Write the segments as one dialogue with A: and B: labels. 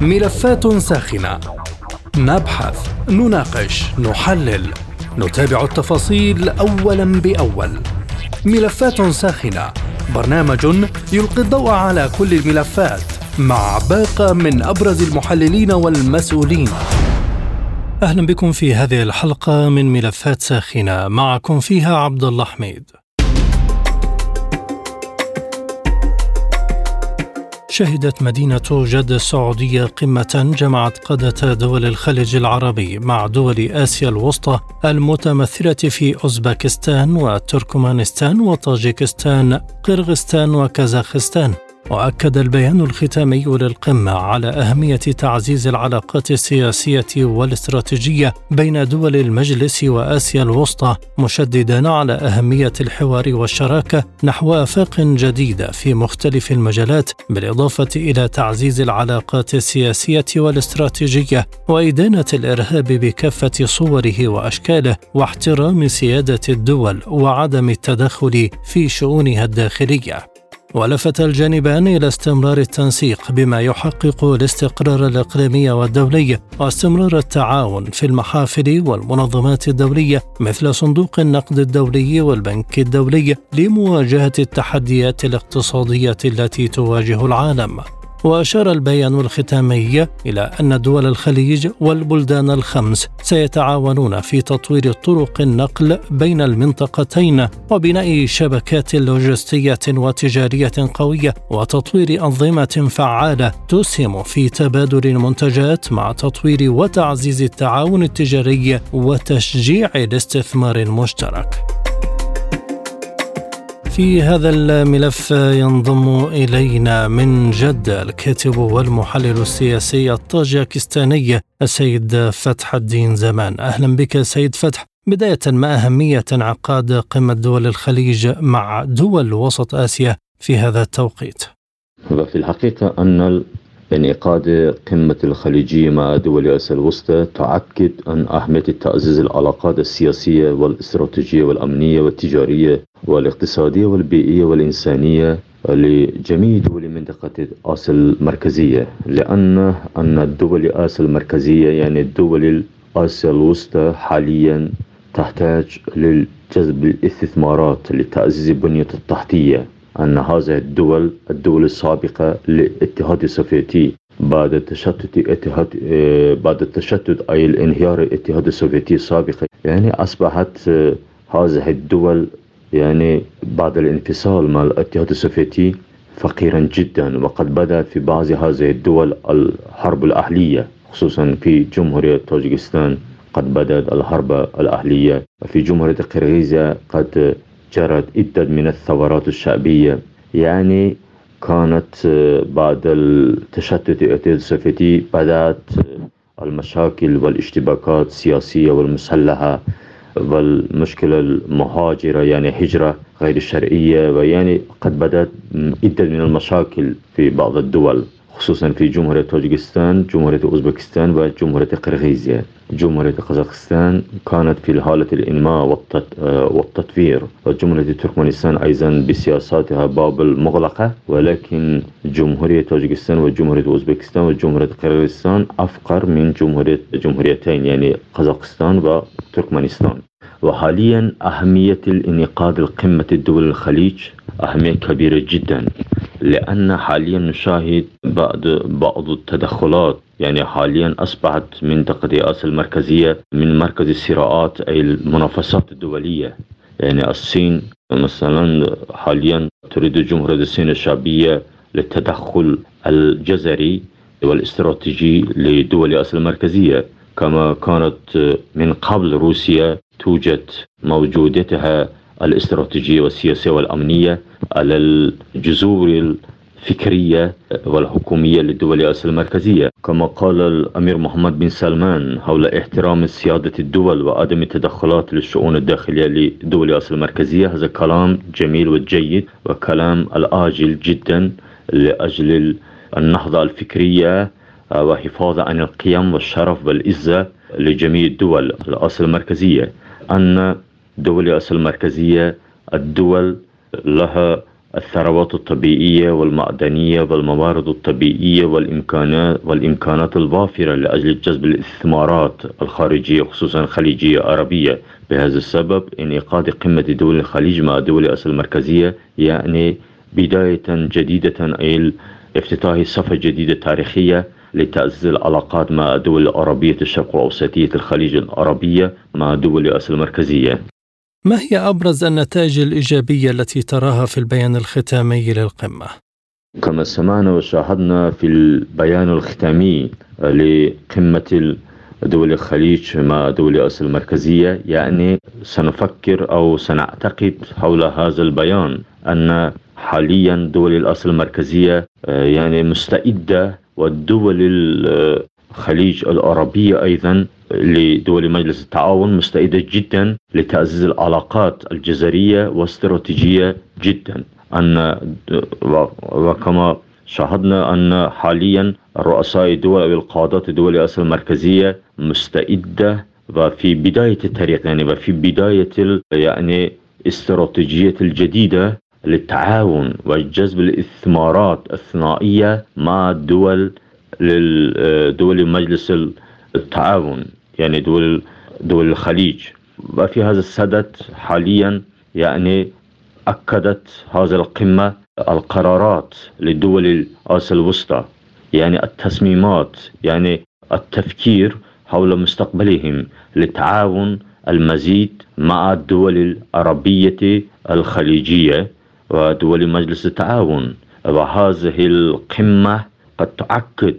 A: ملفات ساخنة نبحث، نناقش، نحلل، نتابع التفاصيل أولا بأول. ملفات ساخنة برنامج يلقي الضوء على كل الملفات مع باقة من أبرز المحللين والمسؤولين. أهلا بكم في هذه الحلقة من ملفات ساخنة معكم فيها عبد الله حميد. شهدت مدينة جدة السعودية قمة جمعت قادة دول الخليج العربي مع دول آسيا الوسطى المتمثلة في أوزبكستان وتركمانستان وطاجيكستان قرغستان وكازاخستان. وأكد البيان الختامي للقمة على أهمية تعزيز العلاقات السياسية والاستراتيجية بين دول المجلس وآسيا الوسطى مشددا على أهمية الحوار والشراكة نحو آفاق جديدة في مختلف المجالات بالإضافة إلى تعزيز العلاقات السياسية والاستراتيجية وإدانة الإرهاب بكافة صوره وأشكاله واحترام سيادة الدول وعدم التدخل في شؤونها الداخلية. ولفت الجانبان إلى استمرار التنسيق بما يحقق الاستقرار الإقليمي والدولي واستمرار التعاون في المحافل والمنظمات الدولية مثل صندوق النقد الدولي والبنك الدولي لمواجهة التحديات الاقتصادية التي تواجه العالم. وأشار البيان الختامي إلى أن دول الخليج والبلدان الخمس سيتعاونون في تطوير طرق النقل بين المنطقتين وبناء شبكات لوجستية وتجارية قوية وتطوير أنظمة فعالة تسهم في تبادل المنتجات مع تطوير وتعزيز التعاون التجاري وتشجيع الاستثمار المشترك. في هذا الملف ينضم إلينا من جدة الكاتب والمحلل السياسي الطاجكستاني السيد فتح الدين زمان. أهلا بك سيد فتح. بداية ما أهمية انعقاد قمة دول الخليج مع دول وسط آسيا في هذا التوقيت؟
B: وفي الحقيقة أن انعقاد قمة الخليجية مع دول آسيا الوسطى تؤكد أن أهمية تعزيز العلاقات السياسية والاستراتيجية والأمنية والتجارية والاقتصادية والبيئية والإنسانية لجميع دول منطقة آسيا المركزية لأن أن الدول آسيا المركزية يعني الدول آسيا الوسطى حاليا تحتاج لجذب الاستثمارات لتعزيز البنية التحتية. أن هذه الدول الدول السابقة للاتحاد السوفيتي بعد تشتت اتحاد آه، بعد التشتت أي الانهيار الاتحاد السوفيتي السابق. يعني أصبحت آه، هذه الدول يعني بعد الانفصال مع الاتحاد السوفيتي فقيرا جدا وقد بدأ في بعض هذه الدول الحرب الأهلية خصوصا في جمهورية طاجكستان قد بدأت الحرب الأهلية. وفي جمهورية قرغيزيا قد جرت عدة من الثورات الشعبية. يعني كانت آه، بعد التشتت الاتحاد السوفيتي بدأت آه، المشاكل والاشتباكات السياسية والمسلحة والمشكلة المهاجرة يعني هجرة غير الشرعية ويعني قد بدأت عدة من المشاكل في بعض الدول. خصوصا في جمهورية طاجكستان جمهورية أوزبكستان وجمهورية قرغيزيا جمهورية قزاقستان كانت في حالة الإنماء والتطوير. وجمهورية تركمانستان أيضا بسياساتها باب المغلقة. ولكن جمهورية طاجكستان وجمهورية أوزبكستان وجمهورية قرغيزستان أفقر من جمهورية جمهوريتين يعني قزاقستان وتركمانستان وحاليا أهمية الانعقاد القمة الدول الخليج أهمية كبيرة جدا لأن حاليا نشاهد بعض بعض التدخلات. يعني حاليا أصبحت منطقة آسيا المركزية من مركز الصراعات أي المنافسات الدولية. يعني الصين مثلا حاليا تريد جمهورية الصين الشعبية للتدخل الجزري والاستراتيجي لدول آسيا المركزية كما كانت من قبل روسيا توجد موجودتها الاستراتيجية والسياسية والأمنية على الجذور الفكرية والحكومية لدول آسيا المركزية. كما قال الأمير محمد بن سلمان حول احترام سيادة الدول وعدم التدخلات للشؤون الداخلية لدول آسيا المركزية هذا كلام جميل وجيد وكلام الآجل جدا لأجل النهضة الفكرية وحفاظ عن القيم والشرف والعزة لجميع الدول الآسيا المركزية. أن دول آسيا المركزية الدول لها الثروات الطبيعية والمعدنية والموارد الطبيعية والإمكانات والإمكانات الوافرة لأجل جذب الاستثمارات الخارجية خصوصا الخليجية العربية بهذا السبب انعقاد قمة دول الخليج مع دول آسيا المركزية يعني بداية جديدة أي افتتاح صفحة جديدة تاريخية لتعزيز العلاقات مع دول العربية الشرق الأوسطية الخليج العربية مع دول آسيا المركزية
A: ما هي أبرز النتائج الإيجابية التي تراها في البيان الختامي للقمة؟
B: كما سمعنا وشاهدنا في البيان الختامي لقمة دول الخليج مع دول آسيا المركزية يعني سنفكر أو سنعتقد حول هذا البيان أن حاليا دول الأصل المركزية يعني مستعدة والدول الخليج العربية أيضا لدول مجلس التعاون مستعدة جدا لتعزيز العلاقات الجزرية واستراتيجية جدا. أن وكما شاهدنا أن حاليا رؤساء الدول أو القادات آسيا المركزية مستعدة وفي بداية الطريق يعني وفي بداية يعني استراتيجية الجديدة للتعاون وجذب الاستثمارات الصناعية مع الدول لدول مجلس التعاون يعني دول دول الخليج. وفي هذا السدد حاليا يعني أكدت هذه القمة القرارات للدول آسيا الوسطى يعني التصميمات يعني التفكير حول مستقبلهم للتعاون المزيد مع الدول العربية الخليجية. ودول مجلس التعاون. وهذه القمة قد تؤكد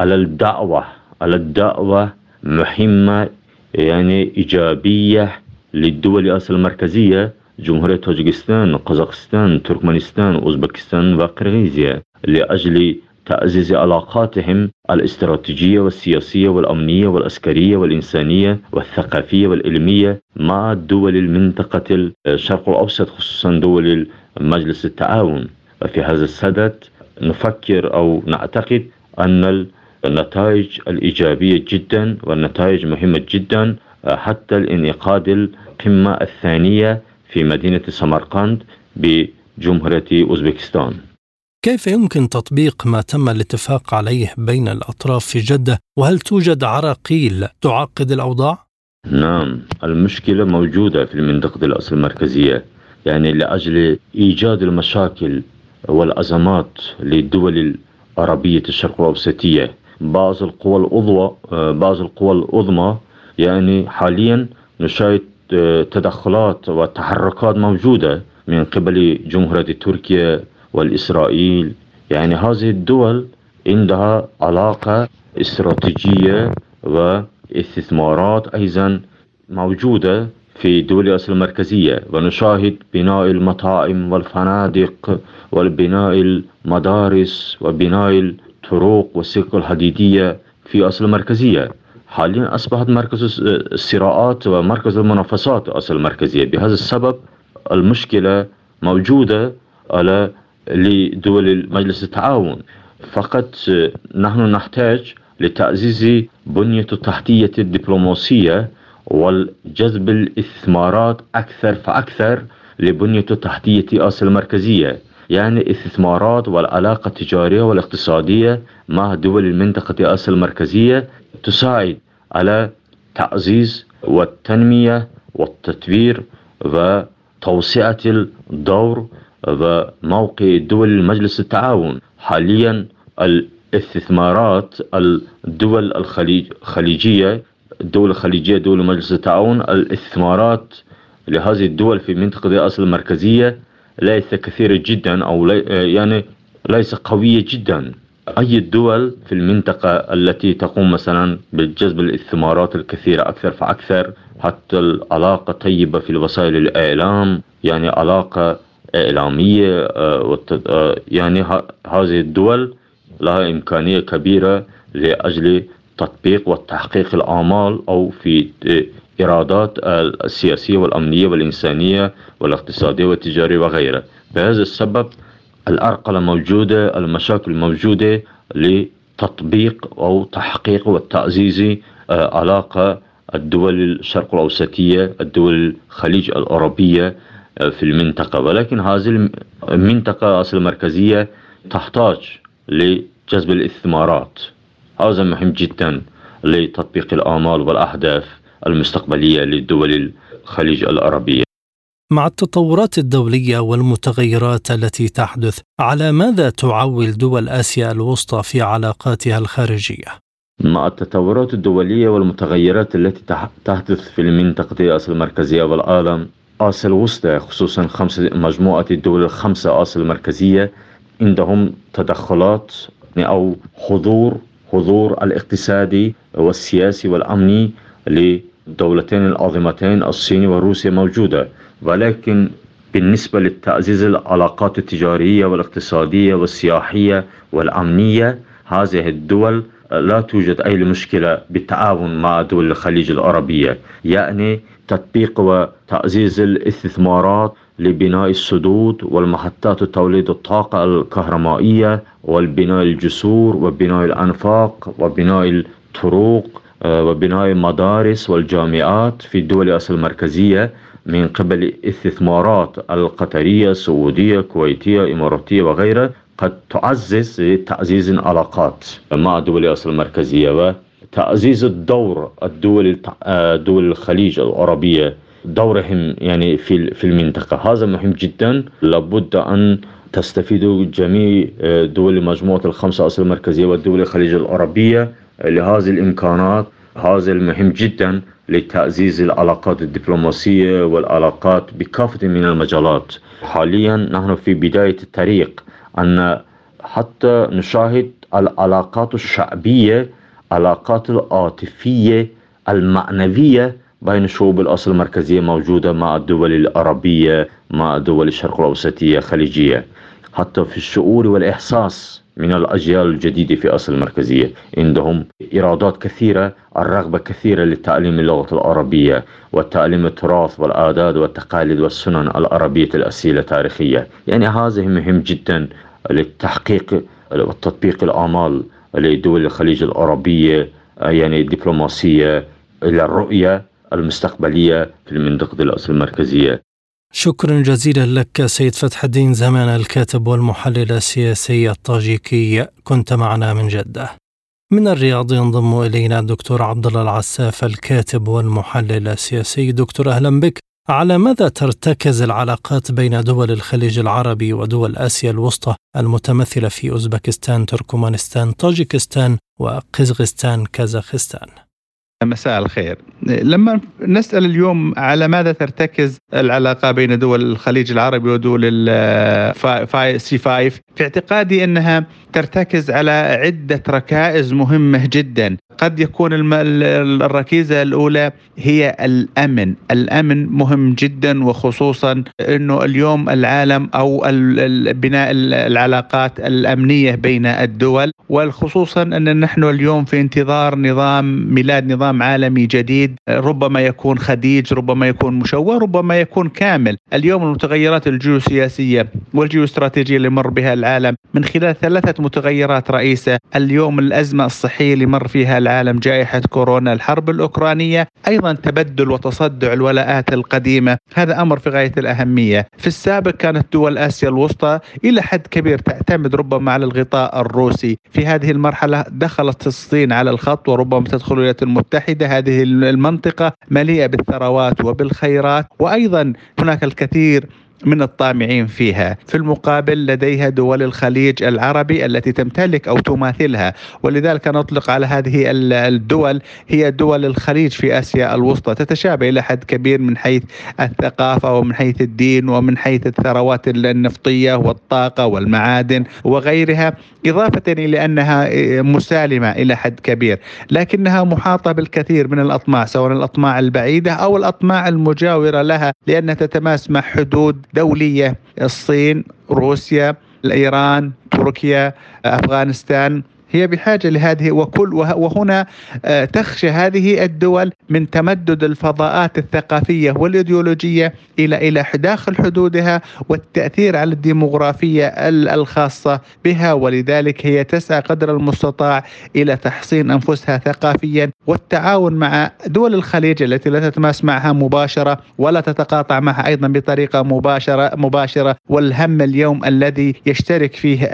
B: على الدعوة على الدعوة مهمة يعني إيجابية للدول آسيا المركزية جمهورية طاجكستان، قزاقستان، تركمانستان، أوزبكستان وقرغيزيا لأجل تعزيز علاقاتهم الاستراتيجية والسياسية والأمنية والعسكرية والإنسانية والثقافية والعلمية مع دول المنطقة الشرق الأوسط خصوصا دول مجلس التعاون. وفي هذا السدد نفكر أو نعتقد أن النتائج الإيجابية جدا والنتائج مهمة جدا حتى الانعقاد القمة الثانية في مدينة سمرقند بجمهورية أوزبكستان.
A: كيف يمكن تطبيق ما تم الاتفاق عليه بين الأطراف في جدة؟ وهل توجد عراقيل تعقد الأوضاع؟
B: نعم المشكلة موجودة في المنطقة الأصل المركزية. يعني لأجل إيجاد المشاكل والأزمات للدول العربية الشرق الأوسطية. بعض القوى العضوى بعض القوى العظمى يعني حاليا نشاهد تدخلات وتحركات موجودة من قبل جمهورية تركيا والإسرائيل. يعني هذه الدول عندها علاقة استراتيجية واستثمارات أيضا موجودة في دول آسيا المركزية ونشاهد بناء المطاعم والفنادق وبناء المدارس وبناء الطرق والسكك الحديدية في آسيا المركزية. حاليا أصبحت مركز الصراعات ومركز المنافسات آسيا المركزية. بهذا السبب المشكلة موجودة على لدول مجلس التعاون. فقط نحن نحتاج لتعزيز بنية التحتية الدبلوماسية والجذب الاستثمارات أكثر فأكثر لبنية التحتية آسيا المركزية يعني استثمارات والعلاقة التجارية والاقتصادية مع دول المنطقة آسيا المركزية تساعد على تعزيز والتنمية والتطوير وتوسعة الدور وموقع دول مجلس التعاون. حاليا الاستثمارات الدول الخليج الخليجية الدول الخليجية دول مجلس التعاون الاستثمارات لهذه الدول في منطقة آسيا المركزية ليس كثيرة جدا أو لي يعني ليس قوية جدا. أي الدول في المنطقة التي تقوم مثلا بجذب الاستثمارات الكثيرة أكثر فأكثر حتى العلاقة طيبة في وسائل الإعلام يعني علاقة إعلامية آه، آه، يعني هذه الدول لها إمكانية كبيرة لأجل تطبيق وتحقيق الآمال أو في إيرادات السياسية والأمنية والإنسانية والاقتصادية والتجارية وغيرها. بهذا السبب الأرقلة موجودة المشاكل موجودة لتطبيق أو تحقيق والتعزيز علاقة الدول الشرق الأوسطية الدول الخليج الأوروبية في المنطقة. ولكن هذه المنطقة المركزية تحتاج لجذب الاستثمارات. هذا مهم جدا لتطبيق الآمال والأهداف المستقبلية لدول الخليج العربية
A: مع التطورات الدولية والمتغيرات التي تحدث على ماذا تعول دول آسيا الوسطى في علاقاتها الخارجية؟
B: مع التطورات الدولية والمتغيرات التي تحدث في المنطقة آسيا المركزية والعالم آسيا الوسطى خصوصا خمسة مجموعة الدول الخمسة آسيا المركزية عندهم تدخلات أو حضور حضور الاقتصادي والسياسي والأمني للدولتين العظيمتين الصين وروسيا موجودة. ولكن بالنسبة للتعزيز العلاقات التجارية والاقتصادية والسياحية والأمنية هذه الدول لا توجد أي مشكلة بالتعاون مع دول الخليج العربية. يعني تطبيق وتعزيز الاستثمارات لبناء السدود والمحطات توليد الطاقة الكهربائية والبناء الجسور وبناء الأنفاق وبناء الطرق آه، وبناء المدارس والجامعات في الدول الآسيا المركزية من قبل استثمارات القطرية السعودية الكويتية الإماراتية وغيرها قد تعزز تعزيز العلاقات مع دول آسيا المركزية. وتعزيز الدور الدول آه، دول الخليج العربية. دورهم يعني في في المنطقة. هذا مهم جدا. لابد أن تستفيد جميع آه، دول مجموعة الخمسة أصل المركزية والدول الخليج العربية لهذه الإمكانات. هذا المهم جدا لتعزيز العلاقات الدبلوماسية والعلاقات بكافة من المجالات. حاليا نحن في بداية الطريق أن حتى نشاهد العلاقات الشعبية علاقات العاطفية المعنوية بين الشعوب الأصل المركزية موجودة مع الدول العربية مع دول الشرق الأوسطية الخليجية حتى في الشعور والإحساس من الأجيال الجديدة في أصل المركزية. عندهم إرادات كثيرة الرغبة كثيرة لتعليم اللغة العربية وتعليم التراث والعادات والتقاليد والسنن العربية الأصيلة التاريخية يعني هذا مهم جدا للتحقيق وتطبيق الآمال لدول الخليج العربية يعني الدبلوماسية إلى الرؤية المستقبلية في المنطقة الأصل المركزية.
A: شكرا جزيلا لك سيد فتح الدين زمان الكاتب والمحلل السياسي الطاجيكي. كنت معنا من جدة. من الرياض ينضم إلينا الدكتور عبد الله العساف الكاتب والمحلل السياسي. دكتور أهلا بك. على ماذا ترتكز العلاقات بين دول الخليج العربي ودول آسيا الوسطى المتمثلة في أوزبكستان، تركمانستان، طاجيكستان وقزغستان، كازاخستان؟
C: مساء الخير لما نسأل اليوم على ماذا ترتكز العلاقة بين دول الخليج العربي ودول سي 5 في اعتقادي أنها ترتكز على عدة ركائز مهمة جدا. قد يكون الركيزة الأولى هي الأمن. الأمن مهم جدا وخصوصا أنه اليوم العالم أو بناء العلاقات الأمنية بين الدول وخصوصا أن نحن اليوم في انتظار نظام ميلاد نظام عالمي جديد ربما يكون خديج ربما يكون مشوه ربما يكون كامل. اليوم المتغيرات الجيوسياسية والجيوستراتيجية اللي مر بها العالم من خلال ثلاثة متغيرات رئيسة اليوم الأزمة الصحية اللي مر فيها العالم جائحة كورونا الحرب الأوكرانية أيضا تبدل وتصدع الولاءات القديمة. هذا أمر في غاية الأهمية. في السابق كانت دول آسيا الوسطى إلى حد كبير تعتمد ربما على الغطاء الروسي. في هذه المرحلة دخلت الصين على الخط وربما تدخل الولايات المتحدة. هذه المنطقة مليئة بالثروات وبالخيرات وأيضا هناك الكثير من الطامعين فيها. في المقابل لديها دول الخليج العربي التي تمتلك أو تماثلها. ولذلك نطلق على هذه الدول هي دول الخليج في آسيا الوسطى. تتشابه إلى حد كبير من حيث الثقافة ومن حيث الدين ومن حيث الثروات النفطية والطاقة والمعادن وغيرها إضافة إلى أنها مسالمة إلى حد كبير. لكنها محاطة بالكثير من الأطماع سواء الأطماع البعيدة أو الأطماع المجاورة لها لأنها تتماس مع حدود دولية الصين روسيا ايران تركيا أفغانستان. هي بحاجة لهذه وكل وهنا آه، تخشى هذه الدول من تمدد الفضاءات الثقافية والإيديولوجية إلى إلى داخل حدودها والتأثير على الديموغرافية الخاصة بها. ولذلك هي تسعى قدر المستطاع إلى تحصين أنفسها ثقافيا والتعاون مع دول الخليج التي لا تتماس معها مباشرة ولا تتقاطع معها أيضا بطريقة مباشرة مباشرة. والهم اليوم الذي يشترك فيه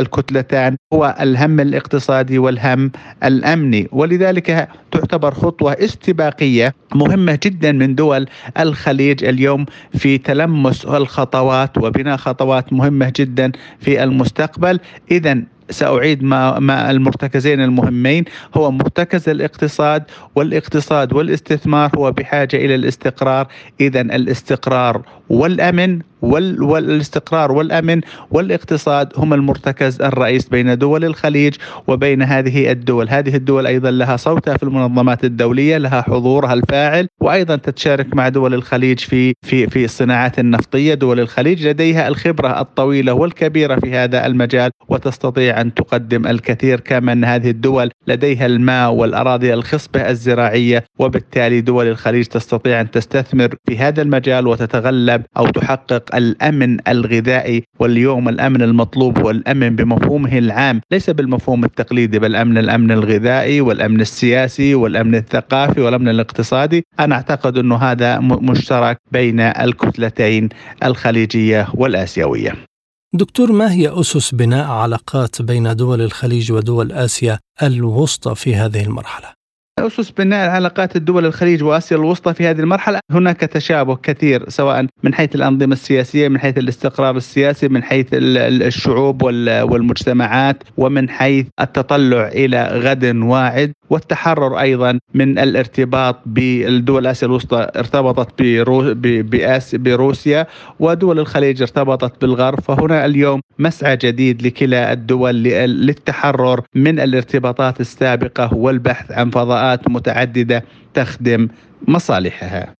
C: الكتلتان هو الهم الاقتصادي والهم الأمني. ولذلك تعتبر خطوة استباقية مهمة جدا من دول الخليج اليوم في تلمس الخطوات وبناء خطوات مهمة جدا في المستقبل. اذا سأعيد ما, ما المرتكزين المهمين. هو مرتكز الاقتصاد والاقتصاد والاستثمار هو بحاجة إلى الاستقرار. إذا الاستقرار والأمن وال والاستقرار والأمن والاقتصاد هم المرتكز الرئيس بين دول الخليج وبين هذه الدول، هذه الدول أيضا لها صوتها في المنظمات الدولية، لها حضورها الفاعل وأيضا تتشارك مع دول الخليج في في في الصناعات النفطية، دول الخليج لديها الخبرة الطويلة والكبيرة في هذا المجال وتستطيع أن تقدم الكثير كما ان هذه الدول لديها الماء والأراضي الخصبة الزراعية وبالتالي دول الخليج تستطيع أن تستثمر في هذا المجال وتتغلب أو تحقق الأمن الغذائي. واليوم الأمن المطلوب هو الامن بمفهومه العام ليس بالمفهوم التقليدي بل أمن الأمن الغذائي والأمن السياسي والأمن الثقافي والأمن الاقتصادي. أنا أعتقد أنه هذا مشترك بين الكتلتين الخليجية والآسيوية.
A: دكتور ما هي أسس بناء علاقات بين دول الخليج ودول آسيا الوسطى في هذه المرحلة؟
C: أسس بناء علاقات الدول الخليج وآسيا الوسطى في هذه المرحلة. هناك تشابه كثير سواء من حيث الأنظمة السياسية من حيث الاستقرار السياسي من حيث الشعوب والمجتمعات ومن حيث التطلع إلى غد واعد والتحرر أيضا من الارتباط بالدول آسيا الوسطى ارتبطت بروسيا. ودول الخليج ارتبطت بالغرب. فهنا اليوم مسعى جديد لكلا الدول للتحرر من الارتباطات السابقة والبحث عن فضاءات. متعددة تخدم مصالحها.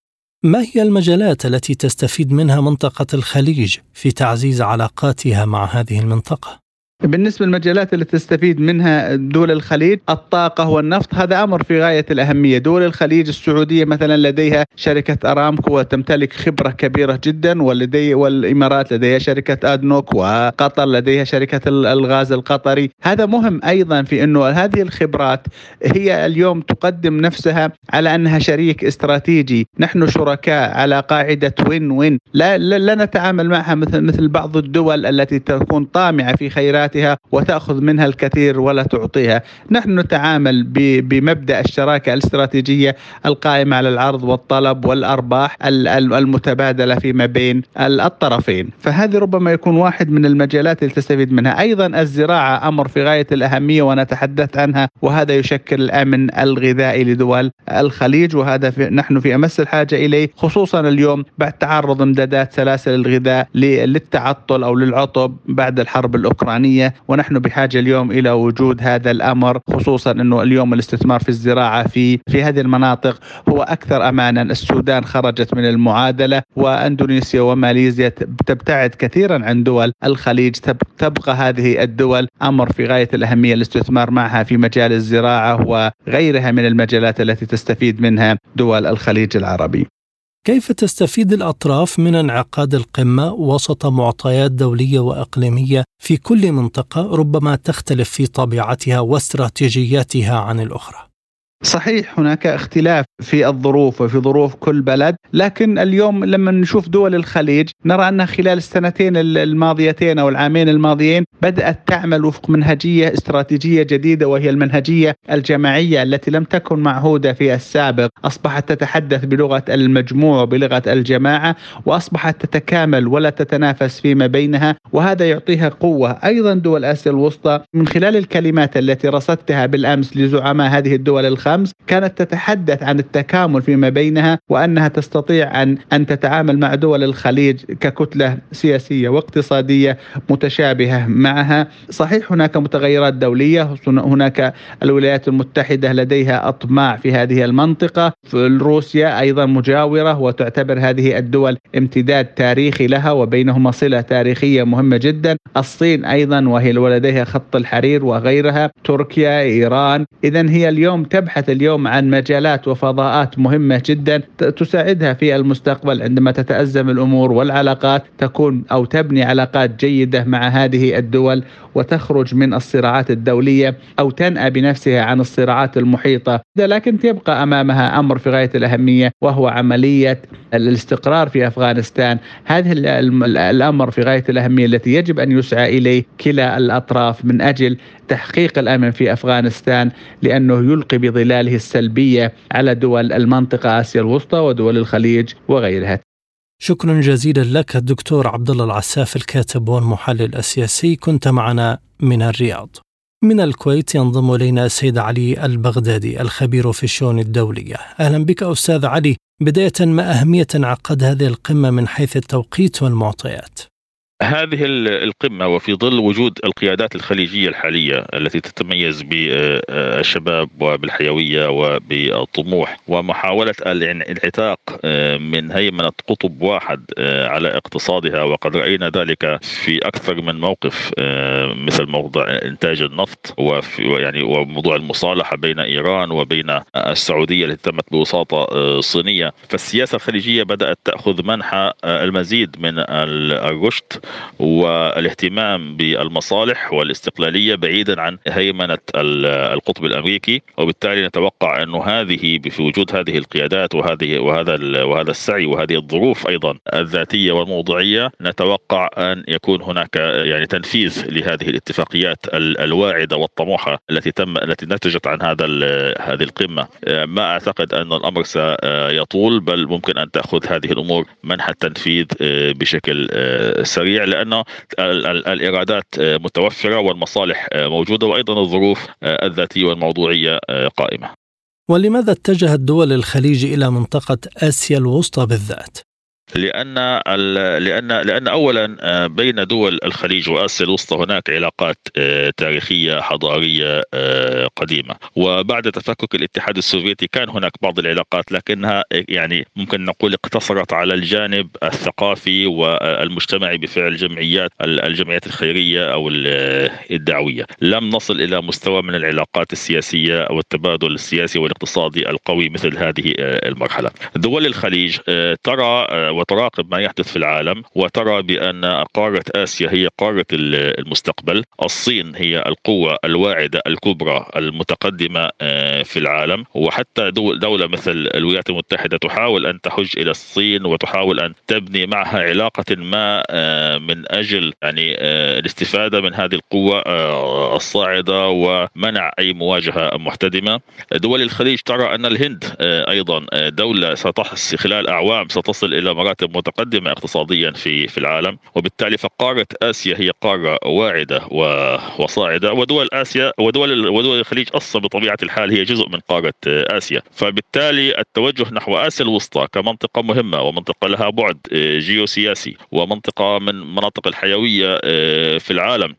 A: ما هي المجالات التي تستفيد منها منطقة الخليج في تعزيز علاقاتها مع هذه المنطقة؟
C: بالنسبة للمجالات اللي تستفيد منها دول الخليج الطاقة والنفط هذا أمر في غاية الأهمية. دول الخليج السعودية مثلا لديها شركة أرامكو وتمتلك خبرة كبيرة جدا ولدي والإمارات لديها شركة أدنوك وقطر لديها شركة الغاز القطري. هذا مهم أيضا في أنه هذه الخبرات هي اليوم تقدم نفسها على أنها شريك استراتيجي. نحن شركاء على قاعدة وين وين لا, لا, لا نتعامل معها مثل مثل بعض الدول التي تكون طامعة في خيرات خدماتها وتأخذ منها الكثير ولا تعطيها. نحن نتعامل بمبدأ الشراكة الاستراتيجية القائمة على العرض والطلب والأرباح المتبادلة فيما بين الطرفين. فهذه ربما يكون واحد من المجالات اللي تستفيد منها. أيضا الزراعة أمر في غاية الأهمية وأنا تحدثت عنها وهذا يشكل الأمن الغذائي لدول الخليج وهذا في نحن في أمس الحاجة إليه خصوصا اليوم بعد تعرض امدادات سلاسل الغذاء للتعطل أو للعطب بعد الحرب الأوكرانية. الفنيه ونحن بحاجة اليوم إلى وجود هذا الأمر خصوصا إنه اليوم الاستثمار في الزراعة في في هذه المناطق هو أكثر امانا. السودان خرجت من المعادلة وأندونيسيا وماليزيا تبتعد كثيرا عن دول الخليج. تبقى هذه الدول أمر في غاية الأهمية الاستثمار معها في مجال الزراعة وغيرها من المجالات التي تستفيد منها دول الخليج العربي.
A: كيف تستفيد الأطراف من انعقاد القمة وسط معطيات دولية وإقليمية في كل منطقة ربما تختلف في طبيعتها واستراتيجياتها عن الأخرى؟
C: صحيح هناك اختلاف في الظروف وفي ظروف كل بلد لكن اليوم لما نشوف دول الخليج نرى أنها خلال السنتين الماضيتين أو العامين الماضيين بدأت تعمل وفق منهجية استراتيجية جديدة وهي المنهجية الجماعية التي لم تكن معهودة في السابق. أصبحت تتحدث بلغة المجموع بلغة الجماعة وأصبحت تتكامل ولا تتنافس فيما بينها وهذا يعطيها قوة. أيضا دول آسيا الوسطى من خلال الكلمات التي رصدتها بالأمس لزعماء هذه الدول الخليج الخمس كانت تتحدث عن التكامل فيما بينها وأنها تستطيع ان أن تتعامل مع دول الخليج ككتلة سياسية واقتصادية متشابهة معها، صحيح هناك متغيرات دولية، هناك الولايات المتحدة لديها أطماع في هذه المنطقة، روسيا أيضا مجاورة وتعتبر هذه الدول امتداد تاريخي لها وبينهما صلة تاريخية مهمة جدا، الصين أيضا وهي ولديها خط الحرير وغيرها، تركيا، إيران، اذا هي اليوم تبحث اليوم عن مجالات وفضاءات مهمة جدا تساعدها في المستقبل. عندما تتأزم الأمور والعلاقات تكون أو تبني علاقات جيدة مع هذه الدول وتخرج من الصراعات الدولية أو تنأى بنفسها عن الصراعات المحيطة. لكن تبقى أمامها أمر في غاية الأهمية وهو عملية الاستقرار في أفغانستان. هذا الأمر في غاية الأهمية التي يجب أن يسعى إليه كلا الأطراف من أجل تحقيق الأمن في أفغانستان لأنه يلقي بظلاله السلبية على دول المنطقة آسيا الوسطى ودول الخليج وغيرها.
A: شكرا جزيلا لك الدكتور عبد الله العساف الكاتب والمحلل السياسي كنت معنا من الرياض. من الكويت ينضم إلينا السيد علي البغدادي الخبير في الشؤون الدولية. أهلا بك أستاذ علي. بداية ما أهمية انعقاد هذه القمة من حيث التوقيت والمعطيات؟
D: هذه القمة وفي ظل وجود القيادات الخليجية الحالية التي تتميز بالشباب وبالحيوية وبالطموح ومحاولة الانعتاق آه، من هيمنة قطب واحد آه، على اقتصادها وقد رأينا ذلك في أكثر من موقف آه، مثل موضوع إنتاج النفط وفي يعني وموضوع المصالحة بين إيران وبين السعودية التي تمت بوساطة صينية. فالسياسة الخليجية بدأت تأخذ منحى المزيد من الرشد. والاهتمام بالمصالح والاستقلالية بعيدا عن هيمنة القطب الأمريكي وبالتالي نتوقع انه هذه في وجود هذه القيادات وهذه وهذا وهذا السعي وهذه الظروف أيضا الذاتية والموضوعيه نتوقع أن يكون هناك يعني تنفيذ لهذه الاتفاقيات الواعدة والطموحة التي تم التي نتجت عن هذا هذه القمة. ما أعتقد أن الأمر سيطول بل ممكن أن تأخذ هذه الأمور منح التنفيذ بشكل سريع. لأن الإيرادات متوفرة والمصالح موجودة وأيضا الظروف الذاتية والموضوعية قائمة
A: ولماذا اتجهت دول الخليج إلى منطقة آسيا الوسطى بالذات؟
D: لأن لأن لأن اولا آه، بين دول الخليج وآسيا الوسطى هناك علاقات آه، تاريخية حضارية آه، قديمة. وبعد تفكك الاتحاد السوفيتي كان هناك بعض العلاقات لكنها يعني ممكن نقول اقتصرت على الجانب الثقافي والمجتمعي بفعل جمعيات الجمعيات الخيرية أو الدعوية. لم نصل إلى مستوى من العلاقات السياسية أو التبادل السياسي والاقتصادي القوي مثل هذه المرحلة. دول الخليج ترى وتراقب ما يحدث في العالم وترى بأن قارة آسيا هي قارة المستقبل، الصين هي القوة الواعدة الكبرى المتقدمة آه، في العالم وحتى دولة مثل الولايات المتحدة تحاول أن تحج إلى الصين وتحاول أن تبني معها علاقة ما آه، من أجل يعني آه، الاستفادة من هذه القوة الصاعدة ومنع أي مواجهة محتدمة. دول الخليج ترى أن الهند أيضا دولة ستحصل خلال أعوام ستصل إلى مراتب متقدمة اقتصاديا في في العالم وبالتالي فقارة آسيا هي قارة واعدة وصاعدة ودول آسيا ودول ودول الخليج أصلا بطبيعة الحال هي جزء من قارة آسيا. فبالتالي التوجه نحو آسيا الوسطى كمنطقة مهمة ومنطقة لها بعد جيوسياسي ومنطقة من مناطق الحيوية في العالم.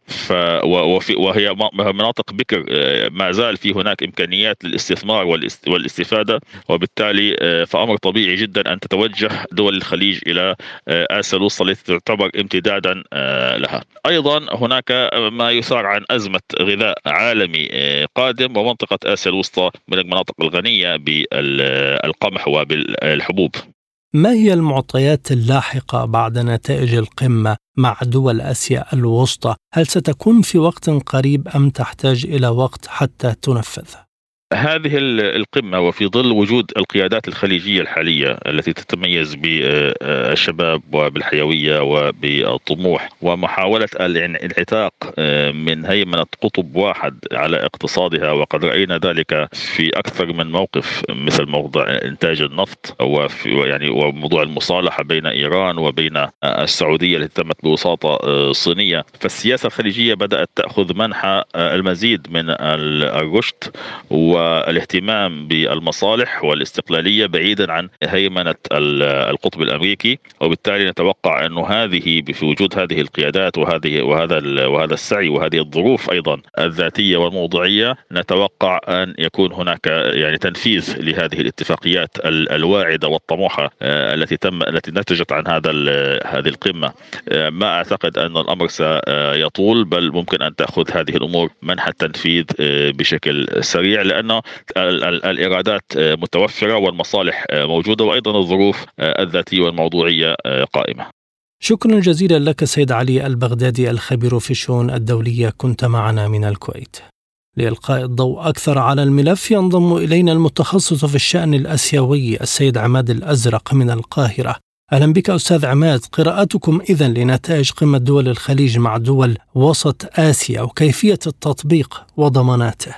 D: وهي مناطق بكر ما زال في هناك إمكانيات للاستثمار والاستفادة وبالتالي فأمر طبيعي جدا أن تتوجه دول الخليج إلى آه، اسيا الوسطى التي تعتبر امتدادا آه، لها. أيضا هناك ما يثار عن أزمة غذاء عالمي آه، قادم ومنطقة آسيا الوسطى من المناطق الغنية بالقمح وبالحبوب.
A: ما هي المعطيات اللاحقة بعد نتائج القمة مع دول آسيا الوسطى؟ هل ستكون في وقت قريب أم تحتاج إلى وقت حتى تنفذ؟
D: هذه القمة وفي ظل وجود القيادات الخليجية الحالية التي تتميز بالشباب وبالحيوية وبالطموح ومحاولة الانعتاق آه، من هيمنة قطب واحد على اقتصادها وقد رأينا ذلك في أكثر من موقف مثل موضوع إنتاج النفط وفي يعني وموضوع المصالحة بين إيران وبين السعودية التي تمت بوساطة آه، صينية. فالسياسة الخليجية بدأت تأخذ منحى آه، المزيد من الرشد و والاهتمام بالمصالح والاستقلالية بعيدا عن هيمنة القطب الأمريكي وبالتالي نتوقع انه هذه في وجود هذه القيادات وهذه وهذا وهذا السعي وهذه الظروف أيضا الذاتية والموضوعية نتوقع أن يكون هناك يعني تنفيذ لهذه الاتفاقيات الواعدة والطموحة آه، التي تم التي نتجت عن هذا هذه القمة. آه، ما أعتقد أن الأمر سيطول بل ممكن أن تأخذ هذه الأمور منح التنفيذ آه، بشكل سريع لأن الإيرادات متوفرة والمصالح موجودة وأيضا الظروف الذاتية والموضوعية قائمة.
A: شكرا جزيلا لك سيد علي البغدادي الخبير في الشؤون الدولية كنت معنا من الكويت. لإلقاء الضوء أكثر على الملف ينضم إلينا المتخصص في الشأن الأسيوي السيد عماد الأزرق من القاهرة أهلا بك أستاذ عماد قراءتكم إذا لنتائج قمة دول الخليج مع دول وسط آسيا وكيفية التطبيق وضماناته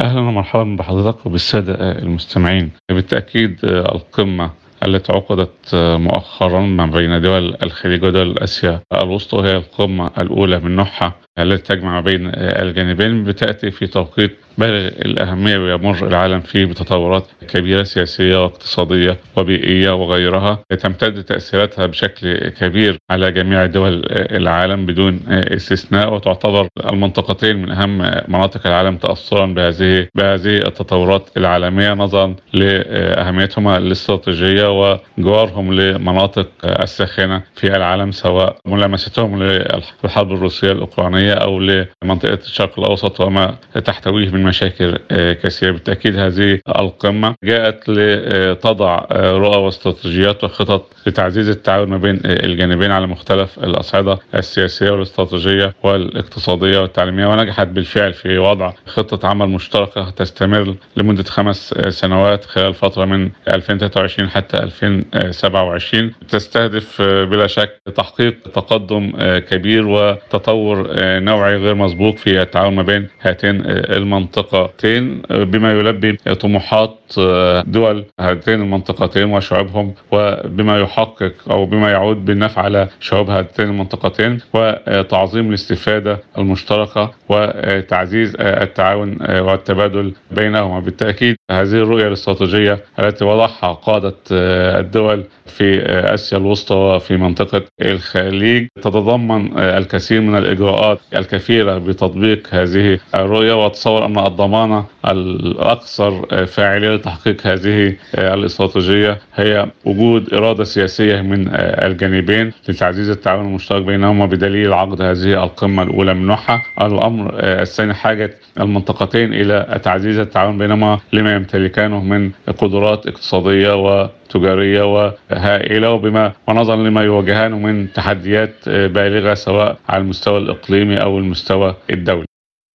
E: أهلا ومرحبا بحضرتك وبالسادة المستمعين. بالتأكيد القمة التي عقدت مؤخرا ما بين دول الخليج ودول آسيا الوسطى وهي القمة الأولى من نوعها. التي تجمع بين الجانبين بتأتي في توقيت بالغ الأهمية ويمر العالم فيه بتطورات كبيرة سياسية واقتصادية وبيئية وغيرها. تمتد تأثيراتها بشكل كبير على جميع دول العالم بدون استثناء وتعتبر المنطقتين من أهم مناطق العالم تأثرا بهذه بهذه التطورات العالمية نظرا لأهميتهما الاستراتيجية وجوارهم لمناطق الساخنة في العالم سواء ملامستهم للحرب الروسية الأوكرانية أو لمنطقة الشرق الأوسط وما تحتويه من مشاكل آه، كثيرة. بالتأكيد هذه القمة جاءت لتضع آه، رؤى واستراتيجيات وخطط لتعزيز التعاون ما بين آه، الجانبين على مختلف الأصعدة السياسية والاستراتيجية والاقتصادية والتعليمية ونجحت بالفعل في وضع خطة عمل مشتركة تستمر لمدة خمس سنوات خلال فترة من 2023 حتى 2027 تستهدف بلا شك تحقيق تقدم كبير وتطور نوعي غير مسبوق في التعاون ما بين هاتين المنطقتين بما يلبي طموحات آه، دول هاتين المنطقتين وشعوبهم وبما يحقق أو بما يعود بالنفع على شعوب هاتين المنطقتين وتعظيم الاستفادة المشتركة وتعزيز التعاون والتبادل بينهما. بالتأكيد هذه الرؤية الاستراتيجية التي وضعها قادة آه، الدول في آه، آسيا الوسطى وفي منطقة الخليج. تتضمن الكثير من الإجراءات الكفيله بتطبيق هذه الرؤية واتصور أن الضمانة الأكثر فاعلية لتحقيق هذه الاستراتيجية هي وجود إرادة سياسية من الجانبين لتعزيز التعاون المشترك بينهما بدليل عقد هذه القمة الأولى من نوعها. الأمر الثاني حاجة المنطقتين إلى تعزيز التعاون بينهما لما يمتلكانه من قدرات اقتصادية و تجارية وهائلة وبما ونظرا لما يواجهانه من تحديات بالغة سواء على المستوى الإقليمي أو المستوى الدولي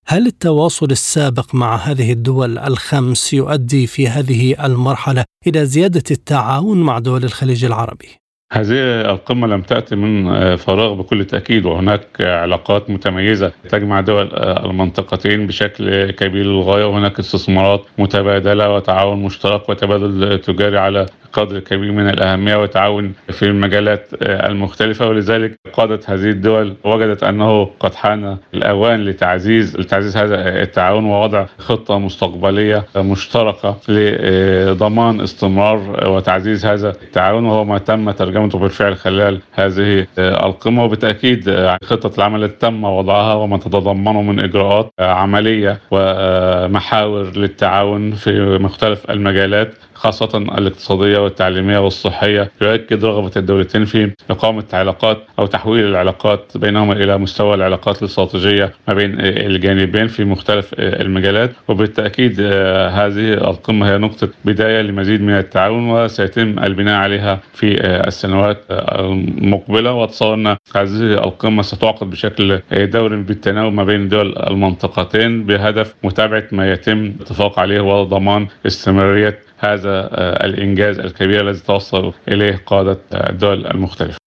A: هل التواصل السابق مع هذه الدول الخمس يؤدي في هذه المرحلة إلى زيادة التعاون مع دول الخليج العربي؟
E: هذه القمة لم تأتي من فراغ بكل تأكيد وهناك علاقات متميزة تجمع دول المنطقتين بشكل كبير للغاية وهناك استثمارات متبادلة وتعاون مشترك وتبادل تجاري على قدر كبير من الأهمية وتعاون في المجالات المختلفة ولذلك قادت هذه الدول وجدت أنه قد حان الأوان لتعزيز لتعزيز هذا التعاون ووضع خطة مستقبلية مشتركة لضمان استمرار وتعزيز هذا التعاون وهو ما تم ترجمته بالفعل خلال هذه القمة. وبالتأكيد خطة العمل التي تم وضعها وما تتضمنه من إجراءات عملية ومحاور للتعاون في مختلف المجالات. خاصة الاقتصادية والتعليمية والصحية يؤكد رغبة الدولتين في إقامة علاقات أو تحويل العلاقات بينهما إلى مستوى العلاقات الاستراتيجية ما بين الجانبين في مختلف المجالات. وبالتأكيد هذه القمة هي نقطة بداية لمزيد من التعاون وسيتم البناء عليها في السنوات المقبلة. وأتصور أن هذه القمة ستعقد بشكل دوري بالتناوب ما بين دول المنطقتين بهدف متابعة ما يتم الاتفاق عليه وضمان استمرارية هذا آه، الإنجاز الكبير الذي توصل إليه قادة الدول المختلفة.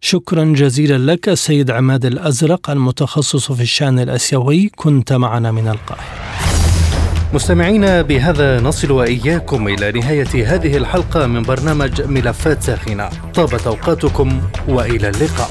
A: شكرا جزيلا لك سيد عماد الأزرق المتخصص في الشأن الأسيوي. كنت معنا من القاهرة.
F: مستمعينا بهذا نصل وإياكم إلى نهاية هذه الحلقة من برنامج ملفات ساخنه طابت أوقاتكم وإلى اللقاء.